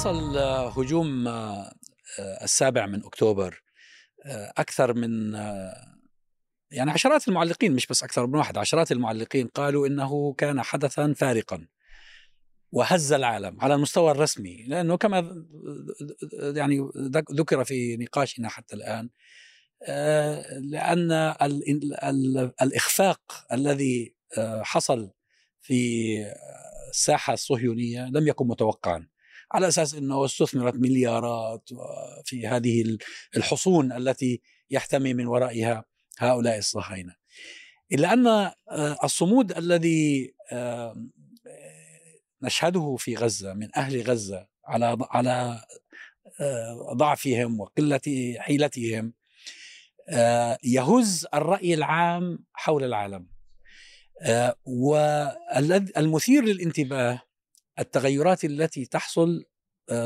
حصل هجوم السابع من أكتوبر أكثر من يعني عشرات المعلقين مش بس أكثر من واحد عشرات المعلقين قالوا إنه كان حدثا فارقا وهز العالم على المستوى الرسمي لأنه كما يعني ذكر في نقاشنا حتى الآن لأن الإخفاق الذي حصل في الساحة الصهيونية لم يكن متوقعا. على أساس إنه استثمرت مليارات في هذه الحصون التي يحتمي من ورائها هؤلاء الصهاينة. إلا أن الصمود الذي نشهده في غزة من أهل غزة على على ضعفهم وقلة حيلتهم يهز الرأي العام حول العالم. والمثير للانتباه التغيرات التي تحصل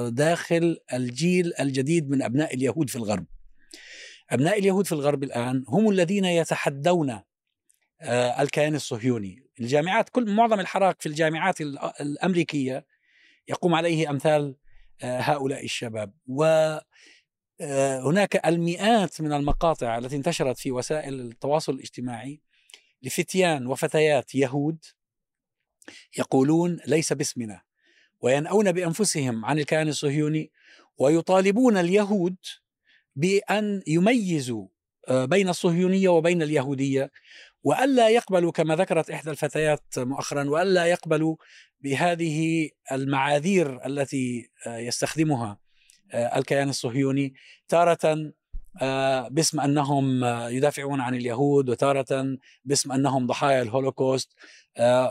داخل الجيل الجديد من أبناء اليهود في الغرب. أبناء اليهود في الغرب الآن هم الذين يتحدون الكيان الصهيوني، الجامعات كل معظم الحراك في الجامعات الأمريكية يقوم عليه أمثال هؤلاء الشباب و هناك المئات من المقاطع التي انتشرت في وسائل التواصل الاجتماعي لفتيان وفتيات يهود يقولون ليس باسمنا وينأون بأنفسهم عن الكيان الصهيوني ويطالبون اليهود بأن يميزوا بين الصهيونية وبين اليهودية وألا يقبلوا كما ذكرت إحدى الفتيات مؤخرا وألا يقبلوا بهذه المعاذير التي يستخدمها الكيان الصهيوني تارة باسم أنهم يدافعون عن اليهود وتارة باسم أنهم ضحايا الهولوكوست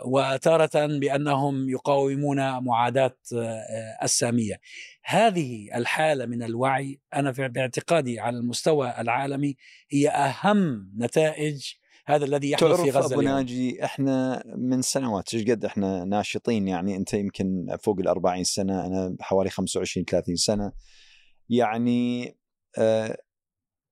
وتارة بأنهم يقاومون معاداة السامية. هذه الحالة من الوعي أنا باعتقادي على المستوى العالمي هي أهم نتائج هذا الذي يحدث في غزة أبو ناجي إحنا من سنوات إيش قد إحنا ناشطين؟ يعني أنت يمكن فوق ال 40 سنة أنا حوالي 25 30 سنة. يعني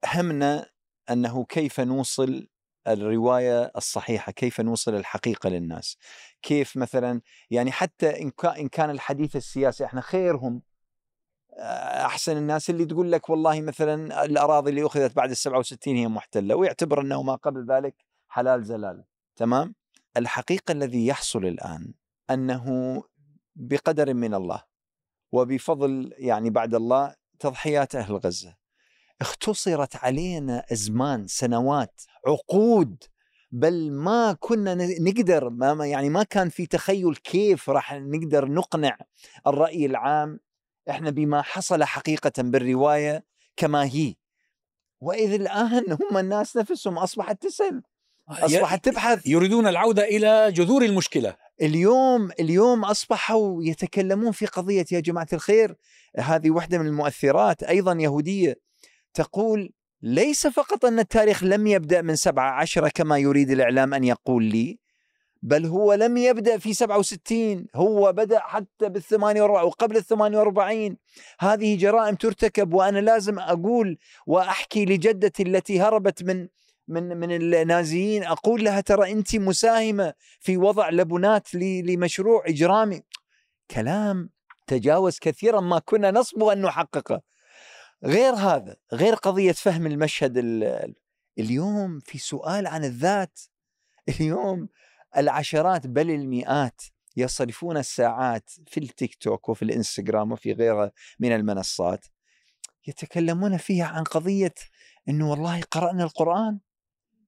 همنا أنه كيف نوصل الرواية الصحيحة، كيف نوصل الحقيقة للناس. كيف مثلا يعني حتى إن كان الحديث السياسي إحنا خيرهم أحسن الناس اللي تقول لك والله مثلا الأراضي اللي أخذت بعد ال 67 هي محتلة ويعتبر أنه ما قبل ذلك حلال زلال، تمام؟ الحقيقة الذي يحصل الآن أنه بقدر من الله وبفضل يعني بعد الله تضحيات أهل غزة اختصرت علينا ازمان سنوات عقود. بل ما كنا نقدر ما يعني ما كان في تخيل كيف راح نقدر نقنع الرأي العام. إحنا بما حصل حقيقة بالرواية كما هي. وإذ الآن هم الناس نفسهم أصبحت تسأل أصبحت تبحث. يريدون العودة إلى جذور المشكلة. اليوم اليوم أصبحوا يتكلمون في قضية يا جماعة الخير هذه واحدة من المؤثرات أيضا يهودية. تقول ليس فقط أن التاريخ لم يبدأ من سبعة عشرة كما يريد الإعلام أن يقول لي بل هو لم يبدأ في 67 هو بدأ حتى بالثمانية وقبل الثمانية وأربعين. هذه جرائم ترتكب وأنا لازم أقول وأحكي لجدتي التي هربت من من من النازيين أقول لها ترى أنت مساهمة في وضع لبنات لمشروع إجرامي. كلام تجاوز كثيرا ما كنا نصبو أن نحققه. غير هذا غير قضية فهم المشهد اليوم في سؤال عن الذات. اليوم العشرات بل المئات يصرفون الساعات في التيك توك وفي الإنستغرام وفي غيرها من المنصات يتكلمون فيها عن قضية إنه والله قرأنا القرآن.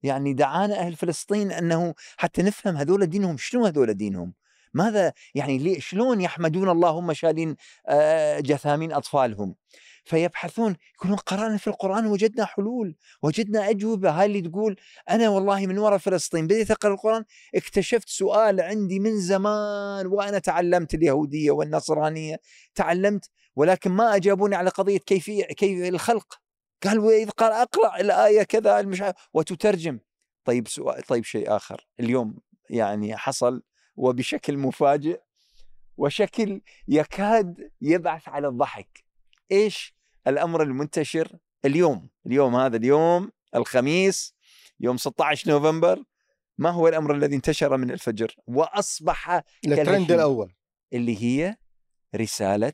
يعني دعانا أهل فلسطين أنه حتى نفهم هذول دينهم شنو هذول دينهم؟ ماذا يعني شلون يحمدون الله هم شالين جثامين أطفالهم؟ فيبحثون يقولون قرأنا في القرآن وجدنا حلول وجدنا أجوبة. هاي اللي تقول أنا والله من وراء فلسطين بديت أقرأ القرآن اكتشفت سؤال عندي من زمان وأنا تعلمت اليهودية والنصرانية تعلمت ولكن ما أجابوني على قضية كيفية كيف الخلق. قال وإذ قال أقرأ الآية كذا المش... وتترجم. طيب سؤال طيب شيء آخر. اليوم يعني حصل وبشكل مفاجئ وشكل يكاد يبعث على الضحك. إيش الأمر المنتشر اليوم اليوم هذا اليوم الخميس يوم 16 نوفمبر ما هو الأمر الذي انتشر من الفجر؟ وأصبح الترند الأول. اللي هي رسالة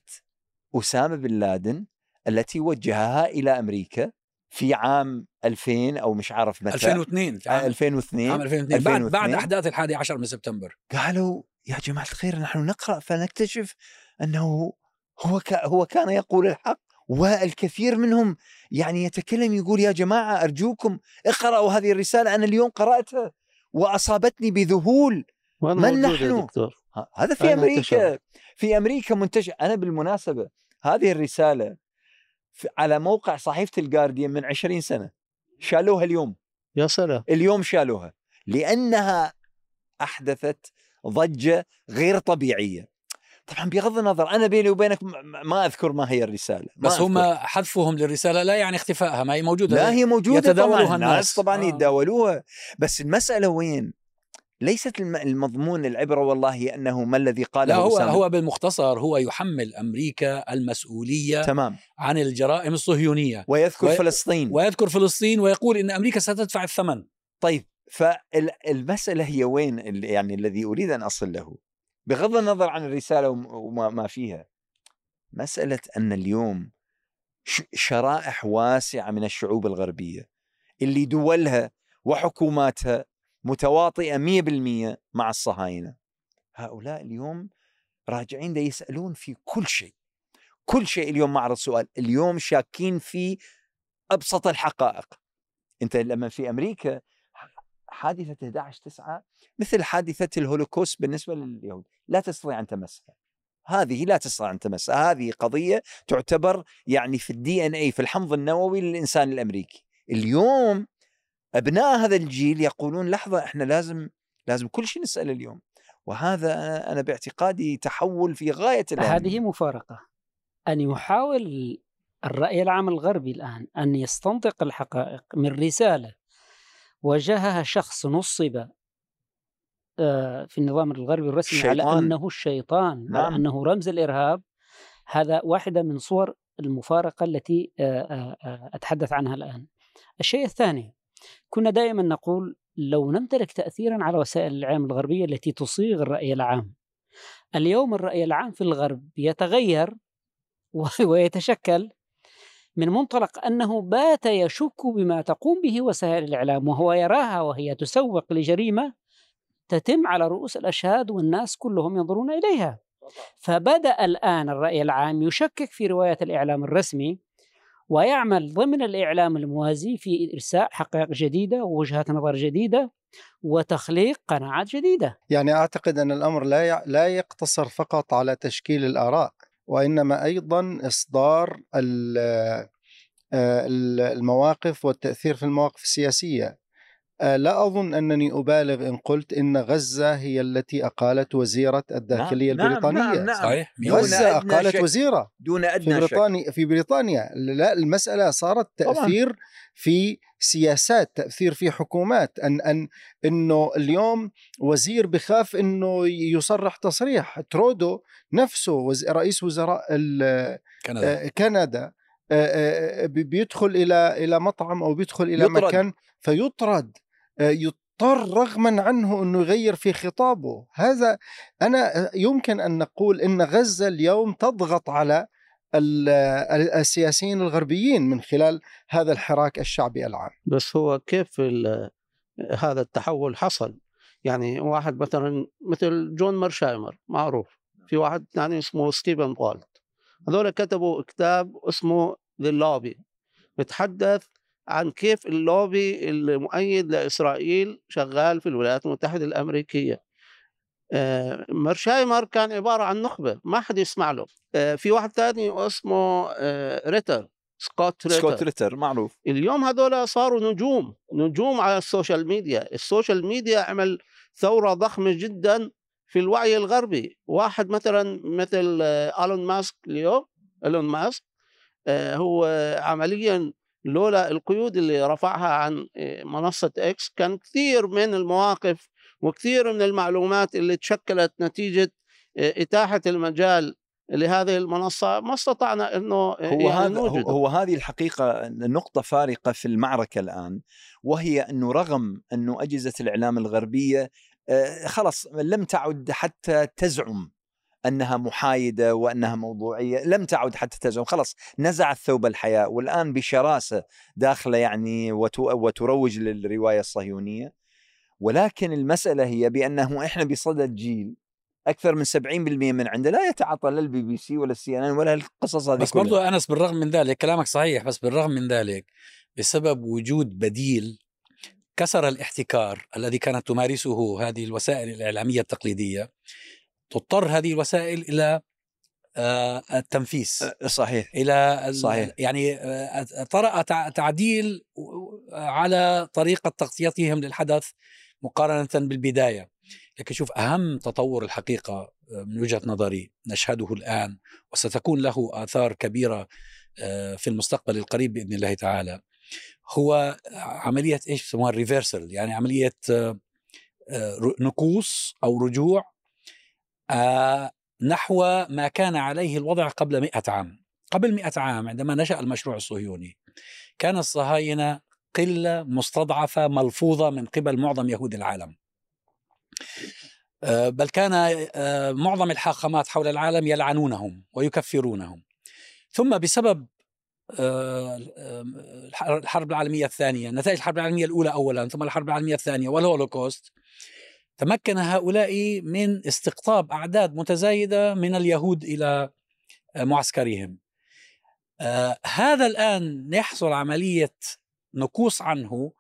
أسامة بن لادن التي وجهها إلى أمريكا في عام 2000 أو مش عارف متى. 2002 في عام 2002 عام 2002 بعد 2002. بعد أحداث الحادي عشر من سبتمبر. قالوا يا جماعة الخير نحن نقرأ فنكتشف أنه هو ك... هو كان يقول الحق والكثير منهم يعني يتكلم يقول يا جماعة أرجوكم اقرأوا هذه الرسالة أنا اليوم قرأتها وأصابتني بذهول. من نحن؟ هذا في أمريكا. انتشر؟ في أمريكا منتشر. أنا بالمناسبة هذه الرسالة على موقع صحيفه الجارديان من 20 سنة. شالوها اليوم. يا سلام. اليوم شالوها. لأنها أحدثت ضجة غير طبيعية. طبعا بغض النظر أنا بيني وبينك ما أذكر ما هي الرسالة ما بس هم. حذفهم للرسالة لا يعني اختفائها ما هي موجودة لا هي موجودة يتداولوها طبعا الناس. الناس طبعا آه. يتداولوها بس المسألة وين ليست الم- المضمون العبرة والله أنه ما الذي قاله لا هو. هو بالمختصر هو يحمل أمريكا المسؤولية تمام عن الجرائم الصهيونية ويذكر و- فلسطين ويذكر فلسطين ويقول إن أمريكا ستدفع الثمن طيب فالمسألة هي وين يعني الذي أريد أن أصل له بغض النظر عن الرسالة وم- وما ما فيها مسألة أن اليوم شرائح واسعة من الشعوب الغربية اللي دولها وحكوماتها متواطئة 100% مع الصهاينة. هؤلاء اليوم راجعين دا يسألون في كل شيء كل شيء اليوم معرض سؤال اليوم شاكين في أبسط الحقائق. أنت لما في أمريكا حادثة 11 9 مثل حادثة الهولوكوست بالنسبة لليهود. لا تستطيع أن تمسها. هذه لا تستطيع أن تمسها. هذه قضية تعتبر يعني في الدي ان اي في الحمض النووي للإنسان الأمريكي. اليوم أبناء هذا الجيل يقولون لحظة إحنا لازم لازم كل شيء نسأل اليوم. وهذا أنا باعتقادي تحول في غاية الأهمية هذه مفارقة. أن يحاول الرأي العام الغربي الآن أن يستنطق الحقائق من رسالة وجهها شخص نصب آه، في النظام الغربي الرسمي على الشيطان. أنه الشيطان نعم. على أنه رمز الإرهاب هذا واحدة من صور المفارقة التي آه، آه، أتحدث عنها الآن الشيء الثاني كنا دائما نقول لو نمتلك تأثيرا على وسائل الإعلام الغربية التي تصيغ الرأي العام اليوم الرأي العام في الغرب يتغير ويتشكل من منطلق أنه بات يشك بما تقوم به وسائل الإعلام وهو يراها وهي تسوق لجريمة تتم على رؤوس الأشهاد والناس كلهم ينظرون إليها. فبدأ الآن الرأي العام يشكك في رواية الإعلام الرسمي ويعمل ضمن الإعلام الموازي في إرساء حقائق جديدة ووجهات نظر جديدة وتخليق قناعات جديدة. يعني أعتقد أن الأمر لا لا يقتصر فقط على تشكيل الآراء وإنما أيضا إصدار آه، ال- المواقف والتأثير في المواقف السياسية. لا أظن أنني أبالغ إن قلت إن غزة هي التي أقالت وزيرة الداخلية نعم، البريطانية نعم، نعم. صحيح أدنى أقالت شك. وزيرة دون في أدنى شك بريطانيا في بريطانيا لا المسألة صارت طبعاً. تأثير في سياسات تأثير في حكومات أن أن إنه اليوم وزير بخاف إنه يصرح تصريح ترودو نفسه وز- رئيس وزراء ال- كندا آه، كندا آه، آه، بي- بيدخل إلى إلى مطعم أو بيدخل إلى يطرد. مكان فيطرد آه، يضطر رغما عنه إنه يغير في خطابه. هذا أنا يمكن أن نقول إن غزة اليوم تضغط على ال- ال- السياسيين الغربيين من خلال هذا الحراك الشعبي العام. بس هو كيف هذا التحول حصل؟ يعني واحد مثلا مثل جون مارشايمر معروف. في واحد ثاني اسمه ستيفن والت هذول كتبوا كتاب اسمه The Lobby بتحدث عن كيف اللوبي المؤيد لإسرائيل شغال في الولايات المتحدة الأمريكية. آه، مارشايمر كان عبارة عن نخبة ما حد يسمع له. آه، في واحد ثاني اسمه آه، ريتر سكوت ريتر سكوت ريتر. معروف. اليوم هذول صاروا نجوم نجوم على ال social media. ال social media عمل ثورة ضخمة جدا في الوعي الغربي. واحد مثلا مثل ألون ماسك اليوم ألون ماسك هو عمليا لولا القيود اللي رفعها عن آه، منصة إكس كان كثير من المواقف وكثير من المعلومات اللي تشكلت نتيجة آه، إتاحة المجال لهذه المنصة ما استطعنا أنه آه، هو يعني هذا هو, نوجده. هو هذه الحقيقة نقطة فارقة في المعركة الآن وهي إنه رغم إنه أجهزة الإعلام الغربية خلص لم تعد حتى تزعم أنها محايدة وأنها موضوعية لم تعد حتى تزعم خلاص نزعت ثوب الحياء والآن بشراسة داخلة يعني وتروج للرواية الصهيونية ولكن المسألة هي بأنه إحنا بصدد جيل أكثر من 70% من عنده لا يتعاطى لا البي بي سي ولا ال CNN ولا القصص هذه بس. برضو أنس بالرغم من ذلك كلامك صحيح بس بالرغم من ذلك بسبب وجود بديل كسر الاحتكار الذي كانت تمارسه هذه الوسائل الإعلامية التقليدية تضطر هذه الوسائل إلى آه، التنفيس. صحيح. إلى ال- صحيح. يعني آه، طرأ تع- تعديل على طريقة تغطيتهم للحدث مقارنة بالبداية. لكن شوف أهم تطور الحقيقة آه، من وجهة نظري نشهده الآن وستكون له آثار كبيرة آه، في المستقبل القريب بإذن الله تعالى هو عملية إيش بسموها الريفرسل يعني عملية آه، آه، نكوص أو رجوع آه، نحو ما كان عليه الوضع قبل مئة عام. قبل مئة عام عندما نشأ المشروع الصهيوني كان الصهاينة قلة مستضعفة ملفوظة من قبل معظم يهود العالم. آه، بل كان آه، معظم الحاخامات حول العالم يلعنونهم ويكفرونهم. ثم بسبب آه، آه، الحرب العالمية الثانية نتائج الحرب العالمية الأولى أولا ثم الحرب العالمية الثانية والهولوكوست تمكن هؤلاء من استقطاب أعداد متزايدة من اليهود إلى آه، معسكرهم. آه، هذا الآن يحصل عملية نكوص عنه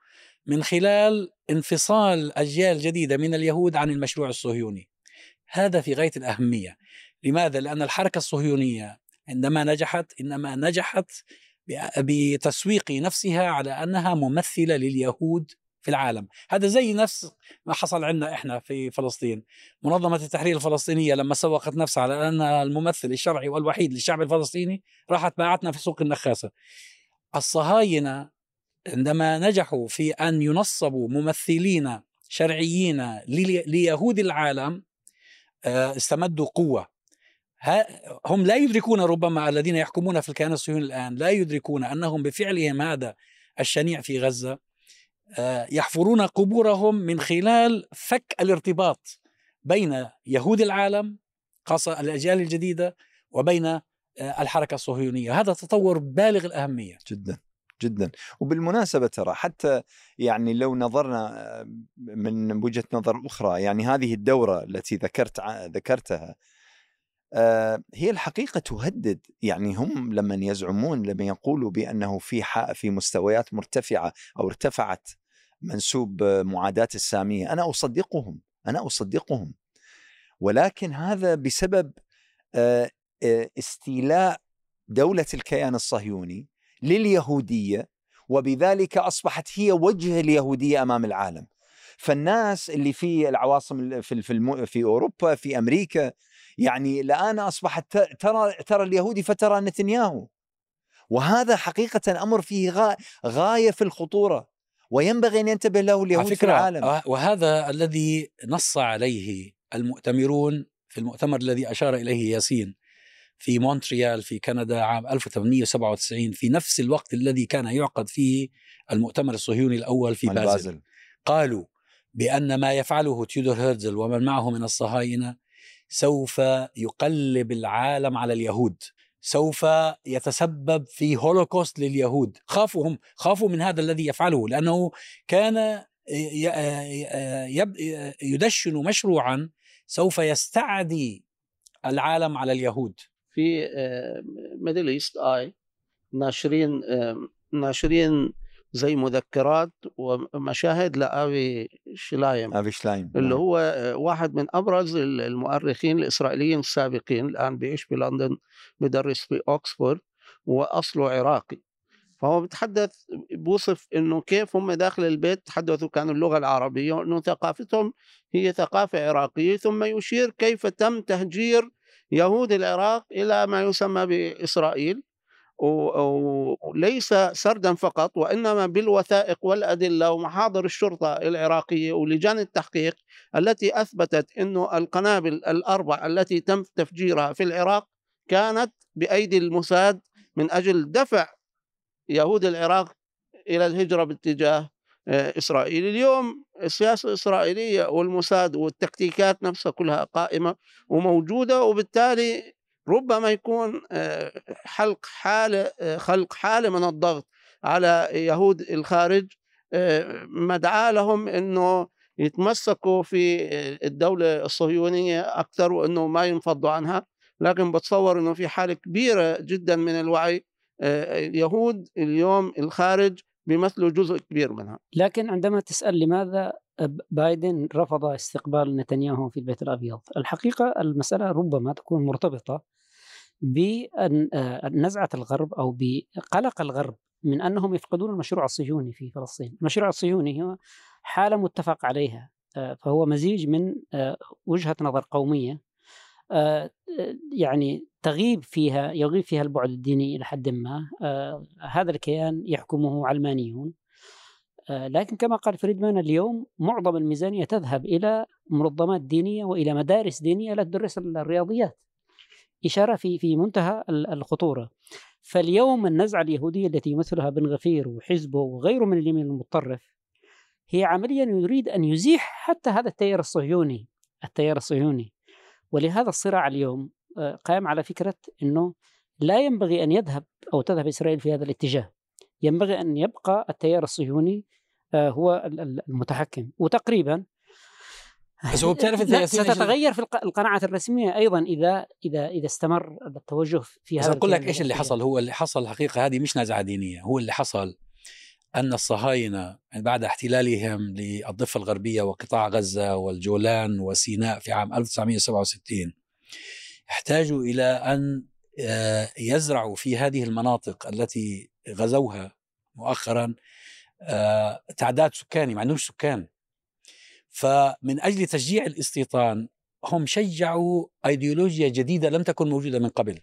من خلال انفصال أجيال جديدة من اليهود عن المشروع الصهيوني. هذا في غاية الأهمية. لماذا؟ لأن الحركة الصهيونية عندما نجحت إنما نجحت بتسويق نفسها على أنها ممثلة لليهود في العالم. هذا زي نفس ما حصل عندنا إحنا في فلسطين. منظمة التحرير الفلسطينية لما سوقت نفسها على أنها الممثل الشرعي والوحيد للشعب الفلسطيني راحت باعتنا في سوق النخاسة. الصهاينة عندما نجحوا في أن ينصبوا ممثلين شرعيين ليهود العالم آه، استمدوا قوة. هم لا يدركون ربما الذين يحكمون في الكيان الصهيوني الآن لا يدركون أنهم بفعلهم هذا الشنيع في غزة. يحفرون قبورهم من خلال فك الارتباط بين يهود العالم خاصة الأجيال الجديدة وبين آه، الحركة الصهيونية. هذا تطور بالغ الأهمية. جدا جدا. وبالمناسبة ترى حتى يعني لو نظرنا آه، من وجهة نظر أخرى يعني هذه الدورة التي ذكرت ذكرتها آه، هي الحقيقة تهدد. يعني هم لما يزعمون لما يقولوا بأنه في في مستويات مرتفعة أو ارتفعت منسوب معاداة السامية. أنا أصدقهم أنا أصدقهم. ولكن هذا بسبب آه، آه، استيلاء دولة الكيان الصهيوني لليهودية وبذلك أصبحت هي وجه اليهودية أمام العالم. فالناس اللي في العواصم ال- في في, في أوروبا في أمريكا يعني الآن أصبحت ت- ترى ترى اليهودي فترى نتنياهو. وهذا حقيقة أمر فيه غا- غاية في الخطورة. وينبغي أن ينتبه له اليهود على في العالم. آه، وهذا الذي نص عليه المؤتمرون في المؤتمر الذي أشار إليه ياسين في مونتريال في كندا عام 1897 في نفس الوقت الذي كان يعقد فيه المؤتمر الصهيوني الأول في بازل, بازل. قالوا بأن ما يفعله تيودور هيرزل ومن معه من الصهاينة سوف يقلب العالم على اليهود. سوف يتسبب في هولوكوست لليهود. خافوا هم خافوا من هذا الذي يفعله لأنه كان ي- يب- يدشن مشروعا سوف يستعدي العالم على اليهود. في Middle East Eye ناشرين آه، ناشرين زي مذكرات ومشاهد لآوي شلايم أبي شلايم اللي هو آه، واحد من أبرز المؤرخين الإسرائيليين السابقين الآن بيعيش في لندن بدرس في اوكسفورد وأصله عراقي. فهو بيتحدث بوصف إنه كيف هم داخل البيت تحدثوا كانوا اللغة العربية وانه ثقافتهم هي ثقافة عراقية ثم يشير كيف تم تهجير يهود العراق إلى ما يسمى بإسرائيل. وليس سردا فقط وإنما بالوثائق والأدلة ومحاضر الشرطة العراقية ولجان التحقيق التي أثبتت إنه القنابل الأربع التي تم تفجيرها في العراق كانت بأيدي الموساد من أجل دفع يهود العراق إلى الهجرة باتجاه آه، إسرائيل. اليوم السياسة الإسرائيلية والموساد والتكتيكات نفسها كلها قائمة وموجودة وبالتالي ربما يكون آه، حلق حالة آه، خلق حالة من الضغط على يهود الخارج مدعاة لهم أنه يتمسكوا في الدولة الصهيونية أكثر وأنه ما ينفضوا عنها. لكن بتصور أنه في حالة كبيرة جدا من الوعي اليهود اليوم الخارج بيمثلوا جزء كبير منها. لكن عندما تسأل لماذا بايدن رفض استقبال نتنياهو في البيت الأبيض الحقيقة المسألة ربما تكون مرتبطة بنزعة الغرب أو بقلق الغرب من أنهم يفقدون المشروع الصهيوني في فلسطين. المشروع الصهيوني هو حالة متفق عليها فهو مزيج من وجهة نظر قومية يعني تغيب فيها يغيب فيها البعد الديني إلى حد ما آه هذا الكيان يحكمه علمانيون. آه لكن كما قال فريدمان اليوم معظم الميزانية تذهب إلى منظمات دينية وإلى مدارس دينية لا تدرس الرياضيات. إشارة في في منتهى الخطورة. فاليوم النزعة اليهودية التي يمثلها بن غفير وحزبه وغيره من اليمين المتطرف هي عمليا يريد أن يزيح حتى هذا التيار الصهيوني التيار الصهيوني. ولهذا الصراع اليوم قائم على فكرة أنه لا ينبغي أن يذهب أو تذهب إسرائيل في هذا الاتجاه. ينبغي أن يبقى التيار الصهيوني آه، هو المتحكم. وتقريبا بس هو بتعرف ستتغير في القناعات الرسمية أيضا إذا إذا إذا استمر التوجه في هذا أقول لك إيش اللي حصل؟ هو اللي حصل الحقيقة هذه مش نزعة دينية. هو اللي حصل أن الصهاينة بعد احتلالهم للضفة الغربية وقطاع غزة والجولان وسيناء في عام 1967 احتاجوا إلى أن آه، يزرعوا في هذه المناطق التي غزوها مؤخرا آه، تعداد سكاني ما عندهمش سكان. فمن أجل تشجيع الاستيطان هم شجعوا أيديولوجيا جديدة لم تكن موجودة من قبل.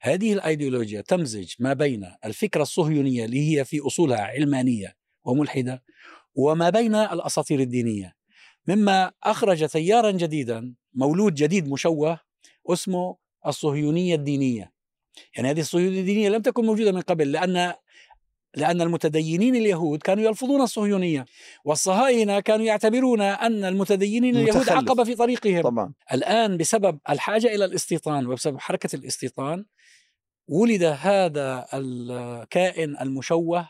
هذه الأيديولوجيا تمزج ما بين الفكرة الصهيونية اللي هي في أصولها علمانية وملحدة وما بين الأساطير الدينية. مما أخرج تيارا جديدا مولود جديد مشوه اسمه الصهيونية الدينية. يعني هذه الصهيونية الدينية لم تكن موجودة من قبل لأن لأن المتدينين اليهود كانوا يرفضون الصهيونية والصهاينة كانوا يعتبرون أن المتدينين اليهود عقبة في طريقهم. طبعا. الآن بسبب الحاجة إلى الاستيطان وبسبب حركة الاستيطان ولد هذا الكائن المشوه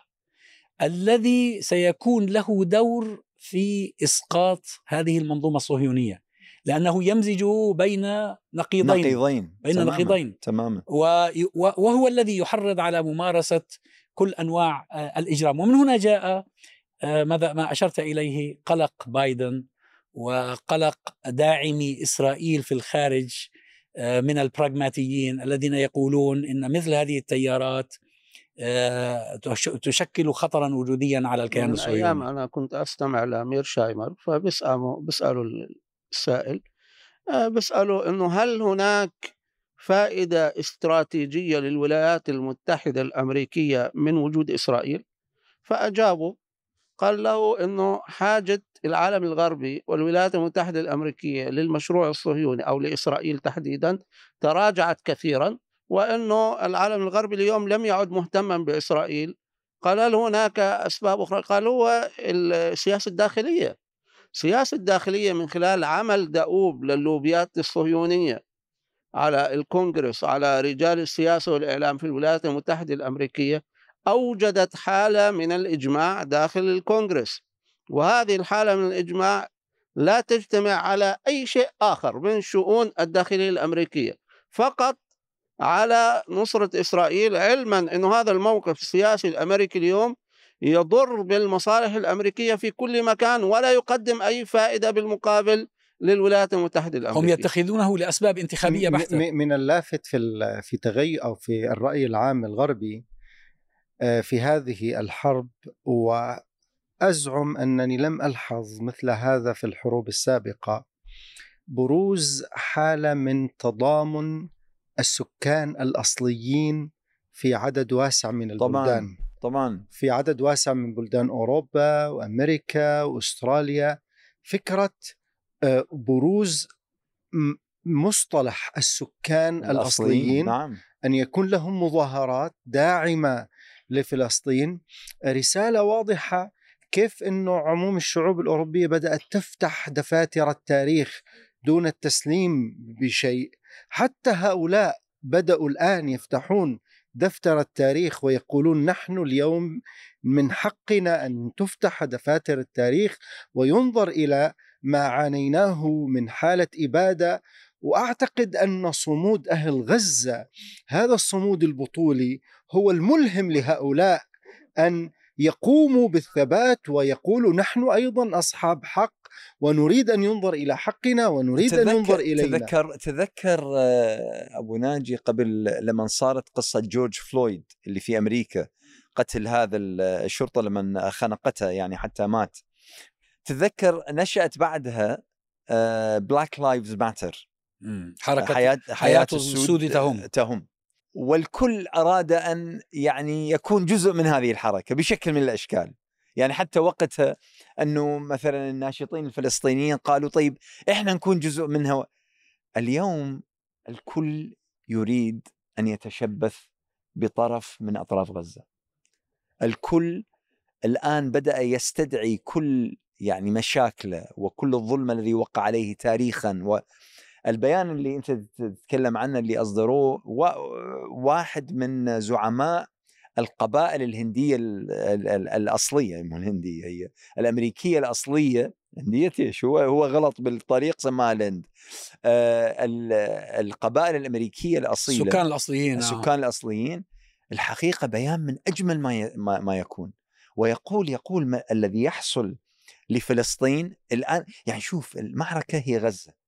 الذي سيكون له دور في إسقاط هذه المنظومة الصهيونية. لأنه يمزج بين نقيضين نقيضين بين تماما. نقيضين. تماما. وهو الذي يحرض على ممارسة كل أنواع آه، الإجرام. ومن هنا جاء آه، ماذا ما أشرت إليه قلق بايدن وقلق داعمي إسرائيل في الخارج آه، من البراغماتيين الذين يقولون إن مثل هذه التيارات تشكل خطرا وجوديا على الكيان الصهيوني. أيام أنا كنت أستمع لأمير شايمر فبساله بساله السائل آه، بسأله إنه هل هناك فائدة استراتيجية للولايات المتحدة الأمريكية من وجود إسرائيل؟ فاجابوا قال له إنه حاجة العالم الغربي والولايات المتحدة الأمريكية للمشروع الصهيوني أو لإسرائيل تحديدا تراجعت كثيرا وإنه العالم الغربي اليوم لم يعد مهتما بإسرائيل قال هل هناك أسباب أخرى؟ قال هو السياسة الداخلية السياسة الداخليه من خلال عمل دؤوب للوبيات الصهيونية على الكونغرس على رجال السياسة والإعلام في الولايات المتحدة الأمريكية أوجدت حالة من الإجماع داخل الكونغرس. وهذه الحالة من الإجماع لا تجتمع على أي شيء آخر من شؤون الداخلية الأمريكية فقط على نصرة إسرائيل علما إنه هذا الموقف السياسي الأمريكي اليوم يضر بالمصالح الأمريكية في كل مكان ولا يقدم أي فائدة بالمقابل للولايات المتحدة الأمريكية. هم يتخذونه لأسباب انتخابية بحتة. من اللافت في في تغير أو في الرأي العام الغربي آه، في هذه الحرب وأزعم أنني لم ألحظ مثل هذا في الحروب السابقة بروز حالة من تضامن السكان الأصليين في عدد واسع من البلدان. طبعا. طبعا. في عدد واسع من بلدان أوروبا وأمريكا وأستراليا. فكرة آه، بروز مصطلح السكان الأصليين, الأصليين نعم. أن يكون لهم مظاهرات داعمة لفلسطين. رسالة واضحة كيف إنه عموم الشعوب الأوروبية بدأت تفتح دفاتر التاريخ دون التسليم بشيء. حتى هؤلاء بدأوا الآن يفتحون دفتر التاريخ ويقولون نحن اليوم من حقنا أن تفتح دفاتر التاريخ وينظر إلى ما عانيناه من حالة إبادة. وأعتقد أن صمود أهل غزة هذا الصمود البطولي هو الملهم لهؤلاء أن يقوموا بالثبات ويقولوا نحن أيضا أصحاب حق ونريد أن ينظر إلى حقنا ونريد أن ينظر إلينا. تذكر تذكر آه، أبو ناجي قبل لما صارت قصة جورج فلويد اللي في أمريكا قتل هذا الشرطة لما خنقته يعني حتى مات. تذكر نشأت بعدها Black Lives Matter حركة حياه حياة السود تهم. تهم. والكل أراد أن يعني يكون جزء من هذه الحركة بشكل من الأشكال. يعني حتى وقتها أنه مثلا الناشطين الفلسطينيين قالوا طيب إحنا نكون جزء منها اليوم الكل يريد أن يتشبث بطرف من أطراف غزة. الكل الآن بدأ يستدعي كل يعني مشاكله وكل الظلم الذي وقع عليه تاريخا والبيان اللي أنت تتكلم عنه اللي أصدروه واحد من زعماء القبائل الهندية الأصلية مو الهندية هي الأمريكية الأصلية. هنديه إيش؟ هو هو غلط بالطريق سماها الهند آه القبائل الأمريكية الأصيلة. السكان الأصليين آه. السكان الأصليين. الحقيقة بيان من أجمل ما ما يكون. ويقول يقول ما الذي يحصل لفلسطين الآن يعني شوف المعركة هي غزة.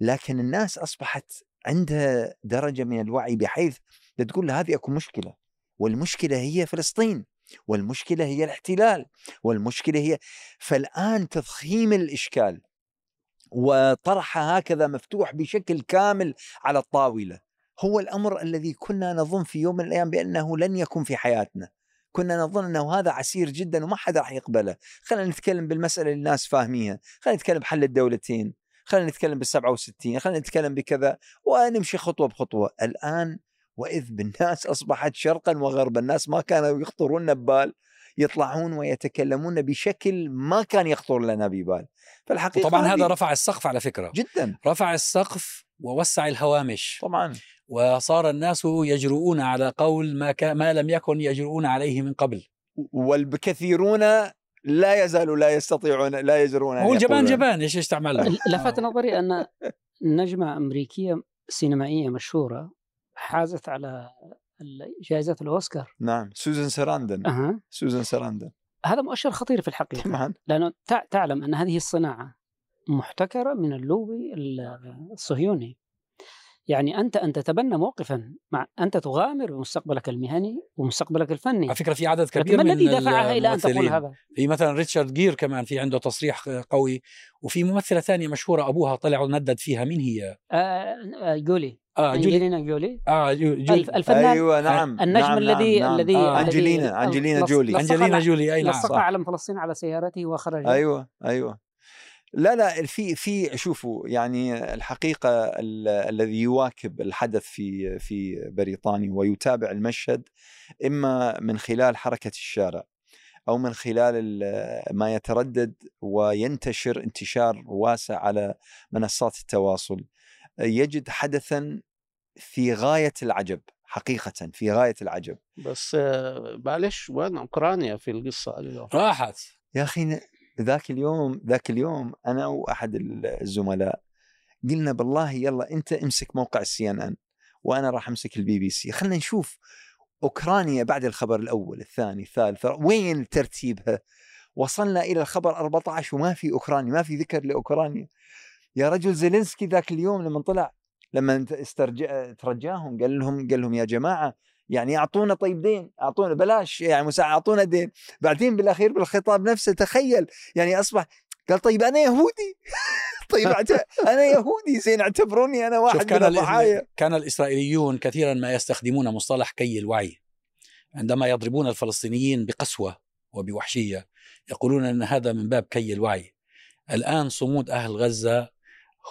لكن الناس أصبحت عندها درجة من الوعي بحيث تقول هذه أكو مشكلة. والمشكلة هي فلسطين والمشكلة هي الاحتلال والمشكلة هي فالآن تضخيم الإشكال وطرحه هكذا مفتوح بشكل كامل على الطاولة. هو الأمر الذي كنا نظن في يوم من الأيام بأنه لن يكون في حياتنا. كنا نظن أنه هذا عسير جدا وما حدا راح يقبله. خلينا نتكلم بالمسألة اللي الناس فاهميها. خلينا نتكلم بحل الدولتين. خلينا نتكلم بال 67 خلينا نتكلم بكذا ونمشي خطوة بخطوة. الآن وإذ بالناس أصبحت شرقا وغربا الناس ما كانوا يخطرون ببال يطلعون ويتكلمون بشكل ما كان يخطر لنا ببال. فالحقيقة طبعا هذا رفع السقف على فكرة. جدا. رفع السقف ووسع الهوامش. طبعا. وصار الناس يجرؤون على قول ما, ك... ما لم يكن يجرؤون عليه من قبل. والكثيرون لا يزالوا لا يستطيعون لا يجرؤون هو الجبان جبان إيش استعمل لفت نظري أن نجمة أمريكية سينمائية مشهورة حازت على جائزة الأوسكار. نعم سوزان سراندن. أه. سوزان سراندن. هذا مؤشر خطير في الحقيقة. طبعا. لأنه تعلم أن هذه الصناعة محتكرة من اللوبي الصهيوني. يعني أنت أن تتبنى موقفا مع أنت تغامر بمستقبلك المهني ومستقبلك الفني. على فكرة في عدد كبير ما من الذي دفعها إلى أن تقول هذا؟ في مثلا ريتشارد جير كمان في عنده تصريح قوي وفي ممثلة ثانية مشهورة أبوها طلع وندد فيها. مين هي؟ آه, آه، جولي. آه انجلينا جولي. آه جولي. الفنان. أيوه نعم. النجم نعم الذي نعم الذي آه أنجلينا أنجلينا جولي. أنجلينا جولي أي نعم لصق علم فلسطين على سيارته وخرج أيوه أيوه. لا لا في في شوفوا يعني الحقيقة الذي يواكب الحدث في في بريطانيا ويتابع المشهد إما من خلال حركة الشارع أو من خلال ما يتردد وينتشر انتشار واسع على منصات التواصل يجد حدثا في غاية العجب حقيقة في غاية العجب. بس معلش وين؟ أوكرانيا في القصة اليوم راحت. يا أخي ذاك اليوم ذاك اليوم أنا وأحد الزملاء قلنا بالله يلا أنت امسك موقع ال CNN وأنا راح أمسك البي بي سي خلينا نشوف أوكرانيا بعد الخبر الأول الثاني الثالث وين ترتيبها؟ وصلنا إلى الخبر 14 وما في أوكرانيا ما في ذكر لأوكرانيا. يا رجل زيلينسكي ذاك اليوم لما طلع لما استرجع ترجاهم قال لهم قال لهم يا جماعة يعني اعطونا طيب دين اعطونا بلاش يعني مساعدة اعطونا دين بعدين بالأخير بالخطاب نفسه تخيل يعني أصبح قال طيب أنا يهودي؟ طيب أنا يهودي زين اعتبروني أنا واحد كان من الضحايا. كان الإسرائيليون كثيرا ما يستخدمون مصطلح كي الوعي عندما يضربون الفلسطينيين بقسوة وبوحشية يقولون إن هذا من باب كي الوعي. الآن صمود أهل غزة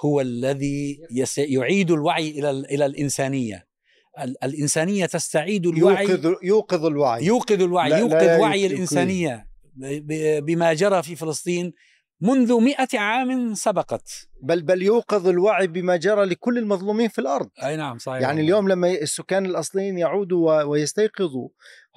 هو الذي يعيد الوعي إلى إلى الإنسانية. الإنسانية تستعيد الوعي. يوقظ يوقظ الوعي. يوقظ الوعي لا يوقظ لا وعي يوقظ الإنسانية بما جرى في فلسطين منذ مئة عام سبقت. بل بل يوقظ الوعي بما جرى لكل المظلومين في الأرض. أي نعم صحيح يعني. اليوم لما السكان الأصليين يعودوا ويستيقظوا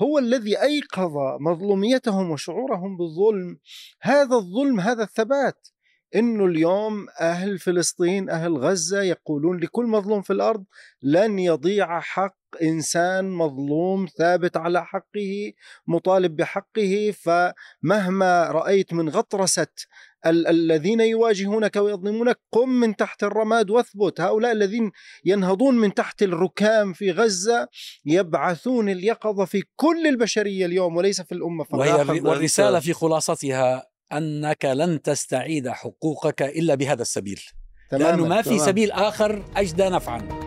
هو الذي أيقظ مظلوميتهم وشعورهم بالظلم. هذا الظلم هذا الثبات إنه اليوم أهل فلسطين أهل غزة يقولون لكل مظلوم في الأرض لن يضيع حق إنسان مظلوم ثابت على حقه مطالب بحقه فمهما رأيت من غطرسة ال- الذين يواجهونك ويظلمونك قم من تحت الرماد واثبت. هؤلاء الذين ينهضون من تحت الركام في غزة يبعثون اليقظة في كل البشرية اليوم وليس في الأمة فقط وهي في خلاصتها أنك لن تستعيد حقوقك إلا بهذا السبيل. لأنه ما في. سبيل آخر أجدى نفعا